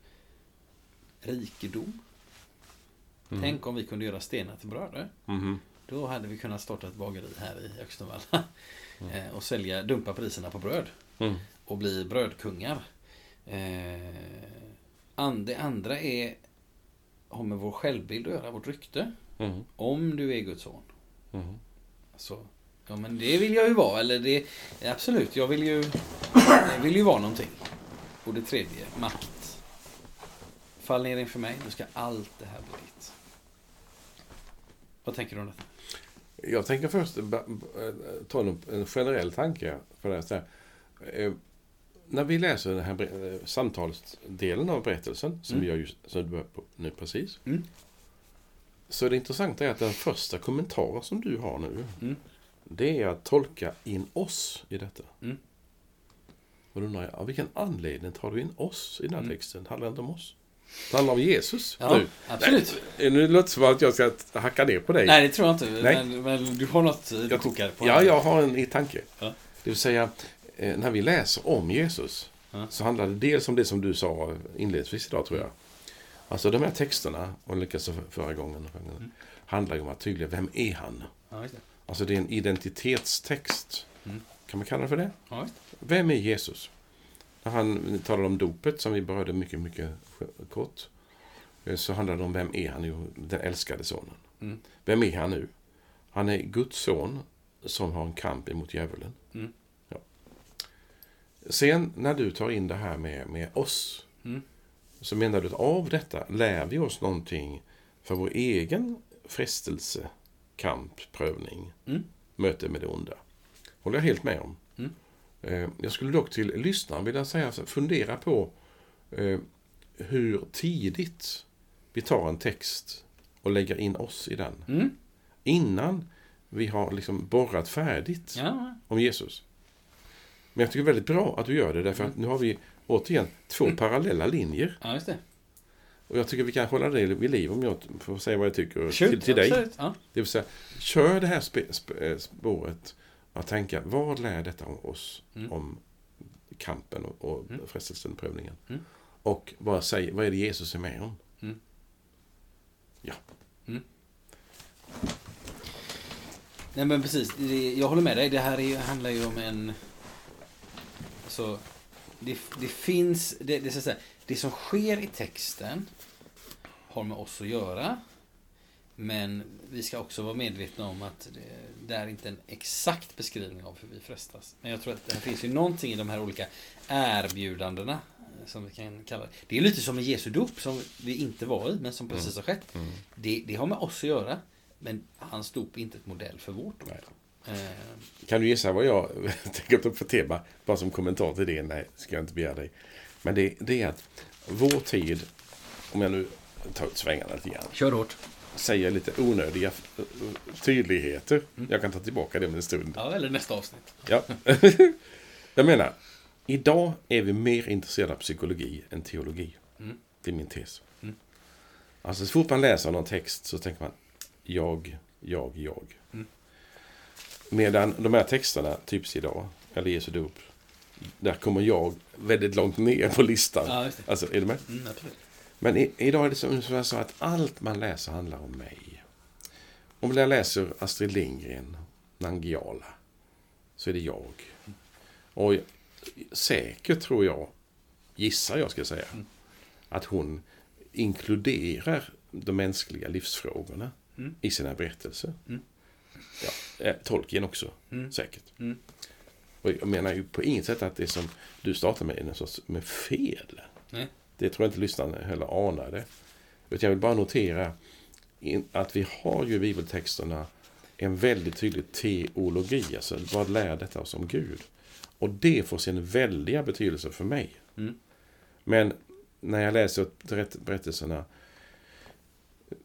rikedom. Mm. Tänk om vi kunde göra stenar till bröd. Mhm. Då hade vi kunnat starta ett bageri här i Öxtenvalla. <laughs> Eh, och sälja, dumpa priserna på bröd. Mm. Och bli brödkungar. Eh, and, det andra är har med vår självbild att göra, vårt rykte. Mhm. Om du är Guds son. Mhm. Så, ja men det vill jag ju vara. Eller det, absolut, jag vill ju, jag vill ju vara någonting. Och det tredje, makt. Fall ner inför mig, då ska allt det här bli ditt. Vad tänker du om detta? Jag tänker först eh, ta en, en generell tanke på det här. Eh, När vi läser den här eh, samtalsdelen av berättelsen, som Mm. vi har just, som du börjar på nu precis. Mm. Så det intressanta är att den första kommentaren som du har nu, Mm. det är att tolka in oss i detta. Mm. Och då undrar jag, av vilken anledning tar du in oss i den här Mm. texten? Handlar det inte om oss? Det handlar om Jesus Ja, nu. absolut. Nej, nu låter det som att jag ska hacka ner på dig. Nej, det tror jag inte. Nej. Men, men du har något du Jag- kokar på. Ja, jag har en i tanke. Ja. Det vill säga, eh, när vi läser om Jesus Ja. så handlar det dels om det som du sa inledningsvis idag, tror jag. Alltså de här texterna, och för- förra gången, Mm. handlar ju om att tydliga, vem är han? Ja. Alltså det är en identitetstext. Mm. Kan man kalla det för det? Ja. Vem är Jesus? När han talar om dopet, som vi berörde mycket, mycket kort, eh, så handlar det om vem är han? Jo, den älskade sonen. Mm. Vem är han nu? Han är Guds son som har en kamp emot djävulen. Mm. Ja. Sen när du tar in det här med, med oss, Mm. Så menar du att av detta lär vi oss någonting för vår egen frestelse, kamp, prövning, Mm. möte med det onda. håller jag helt med om. Mm. Eh, Jag skulle dock till lyssnaren vilja säga, fundera på eh, hur tidigt vi tar en text och lägger in oss i den. Mm. Innan vi har liksom borrat färdigt Ja, om Jesus. Men jag tycker det är väldigt bra att du gör det, därför att nu har vi återigen två parallella linjer. ja, just det. Och jag tycker vi kan hålla det vid liv om jag får säga vad jag tycker Shoot, till, till dig. Ja. Det vill säga, kör det här spe, sp, eh, spåret att tänka, vad lär detta om oss Mm. om kampen och, och Mm. frestelsen, prövningen? Mm. Och vad, säger, vad är det Jesus är med om? Mm. Ja. Mm. Nej men precis, jag håller med dig. Det här är, handlar ju om en... Alltså, det, det finns... Det, det, säga, det som sker i texten har med oss att göra. Men vi ska också vara medvetna om att det, är inte en exakt beskrivning av hur vi frestas. Men jag tror att det finns ju någonting i de här olika erbjudandena. eh, Som vi kan kalla det. Det är lite som en Jesu dop som vi inte var i men som precis har skett. Mm. Det, det har med oss att göra. Men hans dop är inte ett modell för vårt dop. Eh, Kan du gissa vad jag <laughs> tänker ta upp för tema? Bara som kommentar till det. Nej, ska jag inte begära dig. Men det, det är att vår tid, om jag nu ta ut svängarna lite grann. Kör hårt. Säger lite onödiga tydligheter. Jag kan ta tillbaka det om en stund. Ja, eller nästa avsnitt. Ja. <laughs> jag menar, idag är vi mer intresserade av psykologi än teologi. Mm. Det är min tes. Mm. Alltså så fort man läser någon text så tänker man jag, jag, jag. Mm. Medan de här texterna, typiskt idag, eller Jesu dop, där kommer jag väldigt långt ner på listan. Ja. Alltså, är du med? Mm. Men i, idag är det som som jag sa att allt man läser handlar om mig. Om jag läser Astrid Lindgren, Nangiala, så är det jag. Och säkert tror jag, gissar jag ska säga, Mm. att hon inkluderar de mänskliga livsfrågorna Mm. i sina berättelser. Ja, eh, Tolkien också, Mm. säkert. Mm. Och jag menar ju på inget sätt att det som du startar med är någon sorts med fel. Nej. Det tror jag inte lyssnarna heller anade. Utan jag vill bara notera att vi har ju i bibeltexterna en väldigt tydlig teologi. Alltså vad lär detta oss om Gud? Och det får sin väldiga betydelse för mig. Mm. Men när jag läser berätt- berättelserna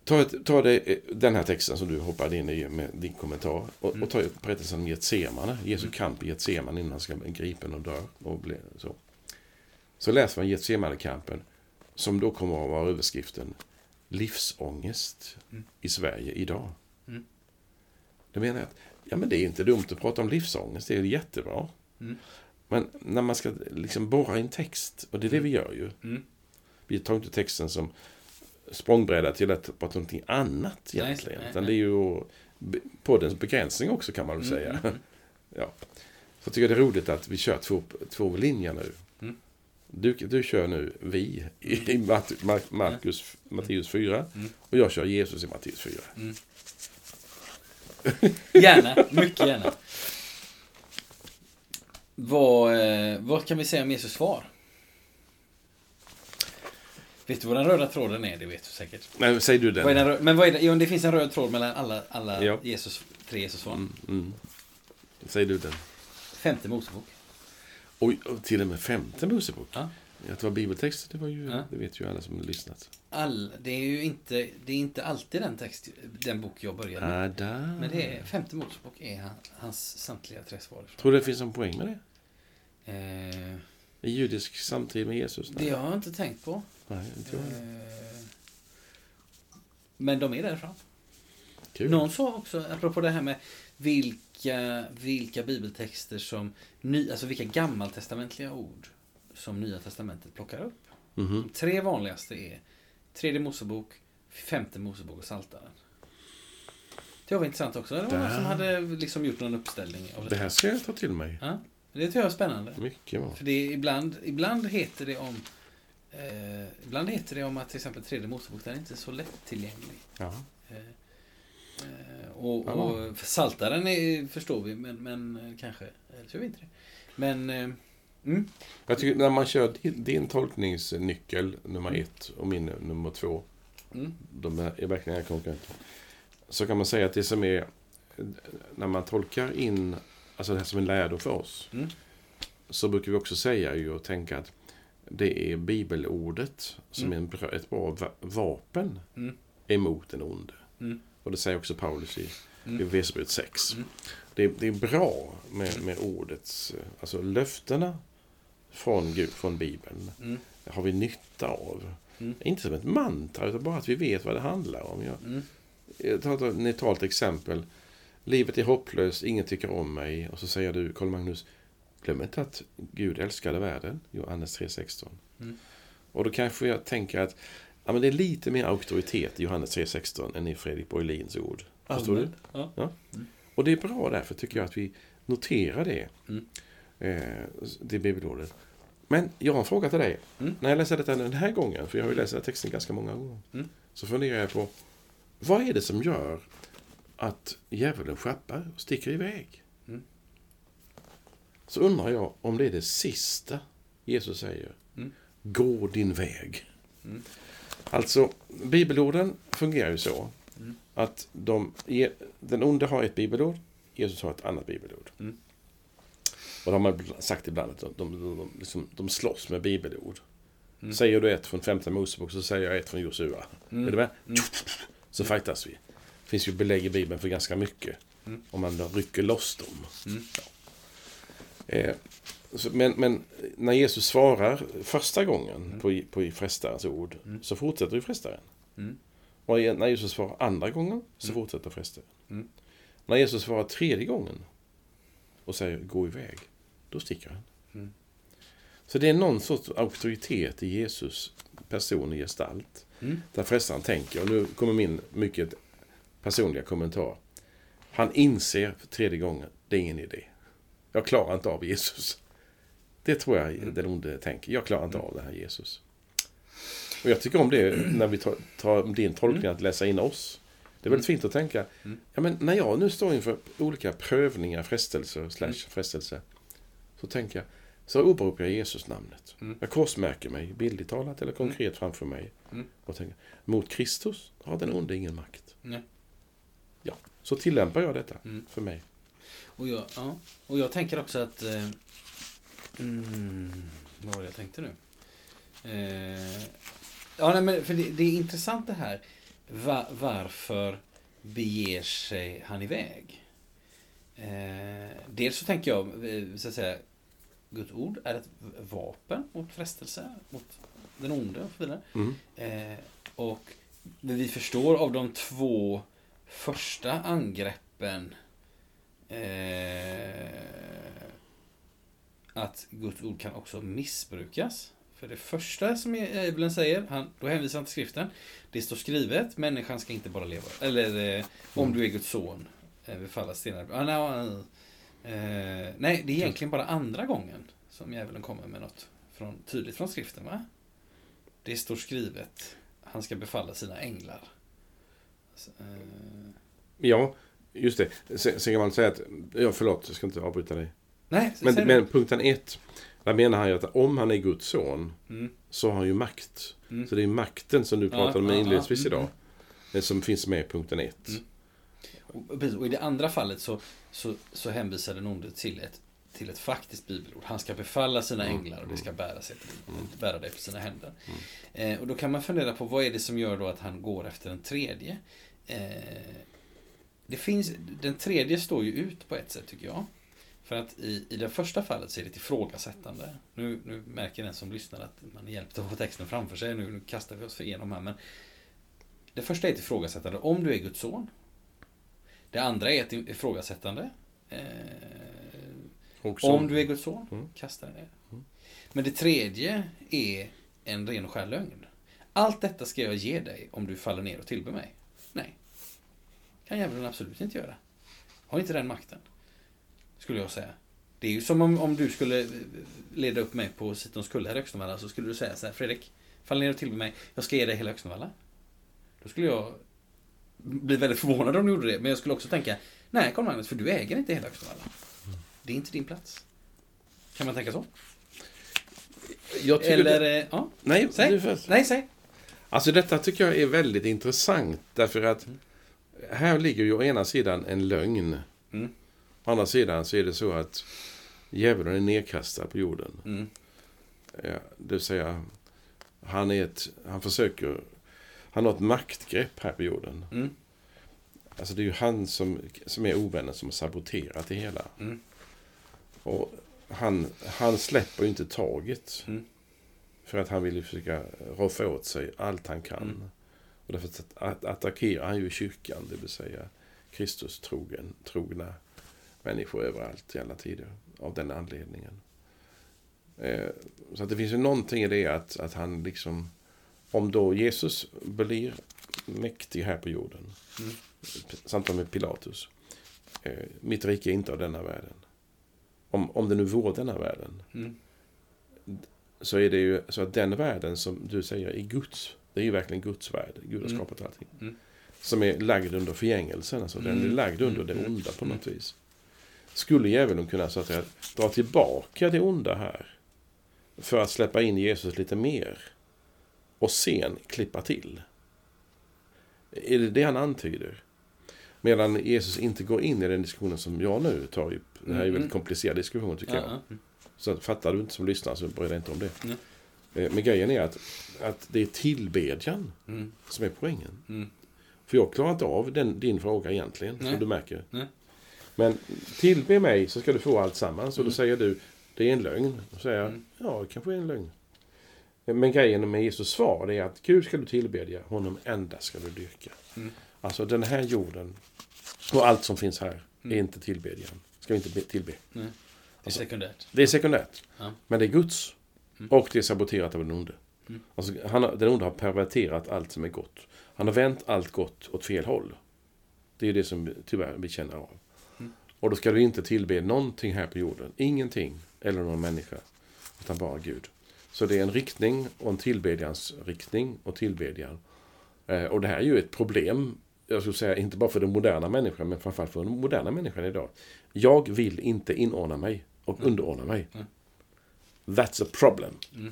Ta, ta det, den här texten som du hoppade in i med din kommentar och, Mm. och ta berättelsen om Getsemane, Jesu kamp i Getsemane innan han ska bli gripen och dör. Och bli, så. så läser man Getsemane-kampen som då kommer att vara överskriften Livsångest Mm. i Sverige idag. Mm. Då menar jag att ja, men det är inte dumt att prata om livsångest, det är jättebra. Mm. Men när man ska liksom borra i en text, och det är det vi gör ju. Mm. Vi tar inte texten som språngbräda till att prata om någonting annat egentligen. nej, utan det är ju poddens begränsning också kan man väl Mm, säga. mm, mm. <laughs> Ja. Så jag tycker det är roligt att vi kör två, två linjer nu. Mm. Du, du kör nu vi i, <laughs> i Matt, Mar- Markus, Matteus 4 Mm. och jag kör Jesus i Matteus 4. Mm. Gärna, mycket gärna. Vad, eh, vad kan vi säga om Jesus svar? Vet du vad den röda tråden är? Det vet du säkert. Nej, säg du den. Vad är den men vad är det? Jo, det finns en röd tråd mellan alla, alla Ja. Jesus, tre Jesus svar. Mm, mm. Säg du den. Femte Mosebok. Oj, till och med femte Mosebok. Ja. Att det var bibeltext, det, var ju, Ja. det vet ju alla som har lyssnat. All, det är ju inte, det är inte alltid den text, den bok jag börjar med. Ada. Men det är, femte Mosebok är han, hans samtliga tre svar. Tror du det finns en poäng med det? Eh, I judisk samtid med Jesus? det har jag inte tänkt på. Nej, inte jag. Eh, men de är därifrån. Kul. Någon sa också, apropå det här med vilka, vilka bibeltexter som, ny, alltså vilka gammaltestamentliga ord som Nya Testamentet plockar upp. Mhm. De tre vanligaste är Tredje Mosebok, Femte Mosebok och Saltaren. Det var intressant också. Det var någon som hade liksom gjort någon uppställning av det. Det här ska jag ta till mig. Ja, det tycker jag är spännande. Mycket bra. För det är ibland, ibland heter det om eh, Ibland heter det om att till exempel Tredje Mosebok den är inte så lättillgänglig. Ja. Eh, eh, och, och Saltaren är, förstår vi, men, men eh, kanske, eller så vi inte det. Men, eh, mm, Jag tycker när man kör din, din tolkningsnyckel nummer ett och min nummer två. mm, De är, är verkligen konkurrenter. Så kan man säga att det som är när man tolkar in alltså det här som en lärdom för oss. Mm. Så brukar vi också säga ju och tänka att det är bibelordet som Mm. är ett bra va- vapen Mm. emot den onde. Mm. Och det säger också Paulus i, Mm. i Efesierbrevet 6. Mm. Det, är- det är bra med, med ordets, eh, alltså löftena från, Gud, från Bibeln mm, har vi nytta av. Mm. Inte som ett mantra, utan bara att vi vet vad det handlar om. Jag, mm, jag tar ett neutralt exempel. Livet är hopplöst, ingen tycker om mig. Och så säger du, Karl Magnus, glöm inte att Gud älskade världen. Johannes 3.16. Mm. Och då kanske jag tänker att ja, men det är lite mer auktoritet i Johannes 3.16 än i Fredrik Borglins ord. Förstår du? Ja. Och det är bra därför tycker jag att vi noterar det. Mm. Eh, det bibelordet. Men jag har en fråga till dig. Mm. När jag läser detta den här gången, för jag har ju läst den här texten ganska många gånger. Mm. Så funderar jag på, vad är det som gör att djävulen schappar och sticker iväg? Mm. Så undrar jag om det är det sista Jesus säger. Mm. Gå din väg. Mm. Alltså, bibelorden fungerar ju så Mm. att de, den onde har ett bibelord, Jesus har ett annat bibelord. Mm. Och det har man sagt ibland att de, de, de, liksom, de slåss med bibelord. Mm. Säger du ett från femte Mosebok så säger jag ett från Josua. Mm. Är du med? Mm. Så fightas vi. Det finns ju belägg i Bibeln för ganska mycket. Mm. Om man rycker loss dem. Mm. Eh, så, men, men när Jesus svarar första gången Mm. på, på frestarens ord Mm. så fortsätter ju frestaren. Mm. Och när Jesus svarar andra gången så Mm. fortsätter frestaren. Mm. När Jesus svarar tredje gången och säger gå iväg, då sticker han. Mm. Så det är någon sorts auktoritet i Jesus person i gestalt. Mm. Där frestaren tänker, och nu kommer min mycket personliga kommentar. Han inser för tredje gången, det är ingen idé. Jag klarar inte av Jesus. Det tror jag Mm. den onde tänker. Jag klarar inte av det här Jesus. Och jag tycker om det när vi tar, tar din tolkning att läsa in oss. Det är väldigt fint att tänka, Mm. ja, men när jag nu står inför olika prövningar, frestelser, slash Mm. frestelse. Så tänker jag, så åberopar jag Jesus namnet. Mm. Jag korsmärker mig, bildligt talat eller konkret framför mig. Mm. Och tänker, mot Kristus har den onde ingen makt. Nej. Ja, så tillämpar jag detta Mm. för mig. Och jag, ja. och jag tänker också att... Eh, mm, vad var det jag tänkte nu? Eh, ja, nej, men för det, det är intressant det här. Va, varför beger sig han iväg? Eh, dels så tänker jag, eh, så att säga, Guds ord är ett vapen mot frestelse, mot den onde och så vidare. Mm. Eh, och vi förstår av de två första angreppen eh, att Guds ord kan också missbrukas. För det första som e- Bibeln säger, han, då hänvisar han till skriften. Det står skrivet, människan ska inte bara leva. Eller eh, om du är Guds son, eh, befalla stenar. Ah, no, ah, eh, nej, det är egentligen bara andra gången som djävulen kommer med något från, tydligt från skriften. va? Det står skrivet, han ska befalla sina änglar. Så, eh, Ja, just det. Sen, sen kan man säga att, ja förlåt, jag ska inte avbryta dig. nej, Men, men det. punkten ett, där menar han ju att om han är Guds son Mm, så har han ju makt. mm. Så det är makten som du pratade om Ja, ja, inledningsvis ja, mm, idag. Det som finns med i punkten ett. Mm. Och, precis, och i det andra fallet så, så, så hänvisar den onde till ett, till ett faktiskt bibelord. Han ska befalla sina Mm, änglar och det ska bära, sig till, Mm. bära dig på sina händer. Mm. Eh, och då kan man fundera på vad är det som gör då att han går efter den tredje? Eh, det finns, den tredje står ju ut på ett sätt tycker jag. För att i, i det första fallet så är det ett ifrågasättande. Nu, nu märker den som lyssnar att man är hjälpt att få texten framför sig. Nu, nu kastar vi oss för igenom här. Men det första är ett ifrågasättande. Om du är Guds son. Det andra är ett ifrågasättande. Eh, om du är Guds son, Mm. kasta dig ner. Mm. Men det tredje är en ren och skär lögn. Allt detta ska jag ge dig om du faller ner och tillber mig. Nej. Kan djävulen absolut inte göra. Har inte den makten. Skulle jag säga. Det är ju som om, om du skulle leda upp mig på Sitons kulle här i Öxnevalla så skulle du säga så här Fredrik, fall ner och tillbe mig. Jag ska ge dig hela Öxnevalla. Då skulle jag bli väldigt förvånad om du gjorde det. Men jag skulle också tänka, nej Carl Magnus, för du äger inte hela Öxnevalla. Det är inte din plats. Kan man tänka så? Eller, det, ja. nej, säg. Nej, säg. Alltså detta tycker jag är väldigt intressant. Därför att Mm. Här ligger ju å ena sidan en lögn. Mm. Å andra sidan så är det så att djävulen är nedkastad på jorden. Mm. Ja, det vill säga, han, är ett, han försöker... Han har ett maktgrepp här på jorden. Mm. Alltså det är ju han som, som är ovännen som har saboterat det hela. Mm. Och han, han släpper ju inte taget. Mm. För att han vill ju försöka roffa åt sig allt han kan. Och därför att, att attackerar han ju kyrkan, det vill säga Kristus trogen, trogna människor överallt i alla tider. Av den anledningen. Eh, så att det finns ju någonting i det att, att han liksom... Om då Jesus blir mäktig här på jorden. Mm. Samtal med Pilatus. Eh, mitt rike är inte av denna världen. Om, om det nu vore denna världen. Mm. Så är det ju så att den världen som du säger är Guds. Det är ju verkligen Guds värld. Gud har Mm. skapat allting. Mm. Som är lagd under förgängelsen. Alltså den är Mm. lagd under det Mm. onda på något vis. Skulle djävulen kunna så att säga, dra tillbaka det onda här. För att släppa in Jesus lite mer. Och sen klippa till. Är det det han antyder? Medan Jesus inte går in i den diskussionen som jag nu tar upp. Det här är ju en väldigt komplicerad diskussion tycker Ja, jag. ja. Så fattar du inte som lyssnar så bry dig inte om det. Eh, Men grejen är att, att det är tillbedjan Mm. som är poängen. Mm. För jag klarar inte av den, din fråga egentligen, Nej. som du märker. Nej. Men tillbe mig så ska du få allt sammans. Och då Mm. säger du, det är en lögn. Då säger jag, Mm. ja, det kanske är en lögn. Men grejen med Jesus svar är att Gud ska du tillbedja, honom endast ska du dyrka. Mm. Alltså den här jorden och allt som finns här Mm. är inte tillbedjan. Ska vi inte be- tillbe. Nej. Det är Alltså- sekundärt. Det är sekundärt. Ja. Men det är Guds. Mm. Och det är saboterat av den onde. Mm. Alltså, han, den onde har perverterat allt som är gott. Han har vänt allt gott åt fel håll. Det är det som tyvärr vi känner av. Mm. Och då ska du inte tillbe någonting här på jorden. Ingenting. Eller någon människa. Utan bara Gud. Så det är en riktning och en tillbedjans riktning och tillbedjan. Eh, och det här är ju ett problem. Jag skulle säga inte bara för den moderna människan men framförallt för den moderna människan idag. Jag vill inte inordna mig och Mm. underordna mig. Mm. That's a problem. Mm.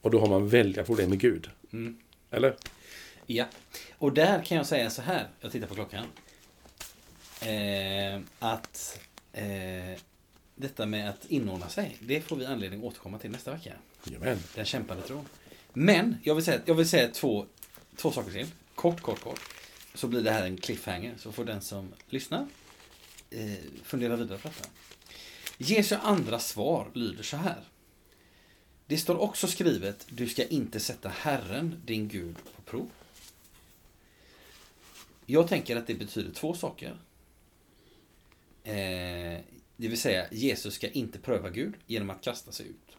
Och då har man väldiga problem med Gud. Mm. Eller? Ja. Och där kan jag säga så här. Jag tittar på klockan. Eh, att eh, detta med att inordna sig. Det får vi anledning att återkomma till nästa vecka. Jajamän. Den kämpande tron. Men jag vill säga, jag vill säga två, två saker till. Kort, kort, kort. Så blir det här en cliffhanger. Så får den som lyssnar eh, fundera vidare på detta. Jesu andra svar lyder så här. Det står också skrivet, du ska inte sätta Herren, din Gud, på prov. Jag tänker att det betyder två saker. Eh, det vill säga, Jesus ska inte pröva Gud genom att kasta sig ut.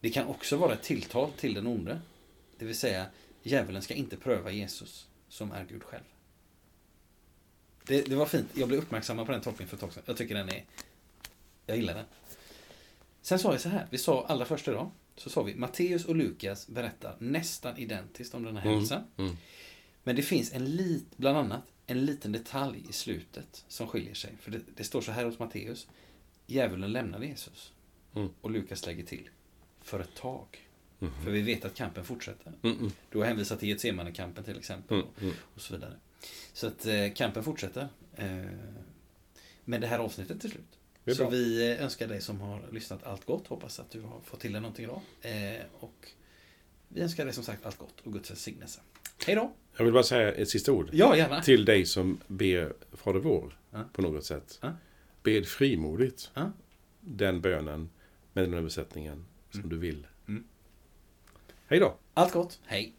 Det kan också vara ett tilltal till den onde. Det vill säga, djävulen ska inte pröva Jesus, som är Gud själv. Det, det var fint. Jag blev uppmärksammad på den tolkningen för ett tag sedan. Jag tycker den är... Jag gillar den. Sen sa vi så här. Vi sa allra första idag. Så sa vi Matteus och Lukas berättar nästan identiskt om den här händelsen. Mm. Men det finns en lit, bland annat en liten detalj i slutet som skiljer sig. För det, det står så här hos Matteus. Djävulen lämnade Jesus. Mm. Och Lukas lägger till. För ett tag. Mhm. För vi vet att kampen fortsätter. Mm, mm, Du har hänvisat till Getsemane-kampen till exempel. mm, mm. Och så vidare. Så att eh, kampen fortsätter. Eh, med det här avsnittet till slut. Så bra. vi önskar dig som har lyssnat allt gott. Hoppas att du har fått till dig någonting idag. Eh, och vi önskar dig som sagt allt gott och Guds välsignelse. Hej då! Jag vill bara säga ett sista ord. Ja, gärna. Till dig som ber Fader vår Ja. på något sätt. Ja. Bed frimodigt Ja. den bönen med den översättningen som Mm. du vill. Mm. Hej då! Allt gott. Hej!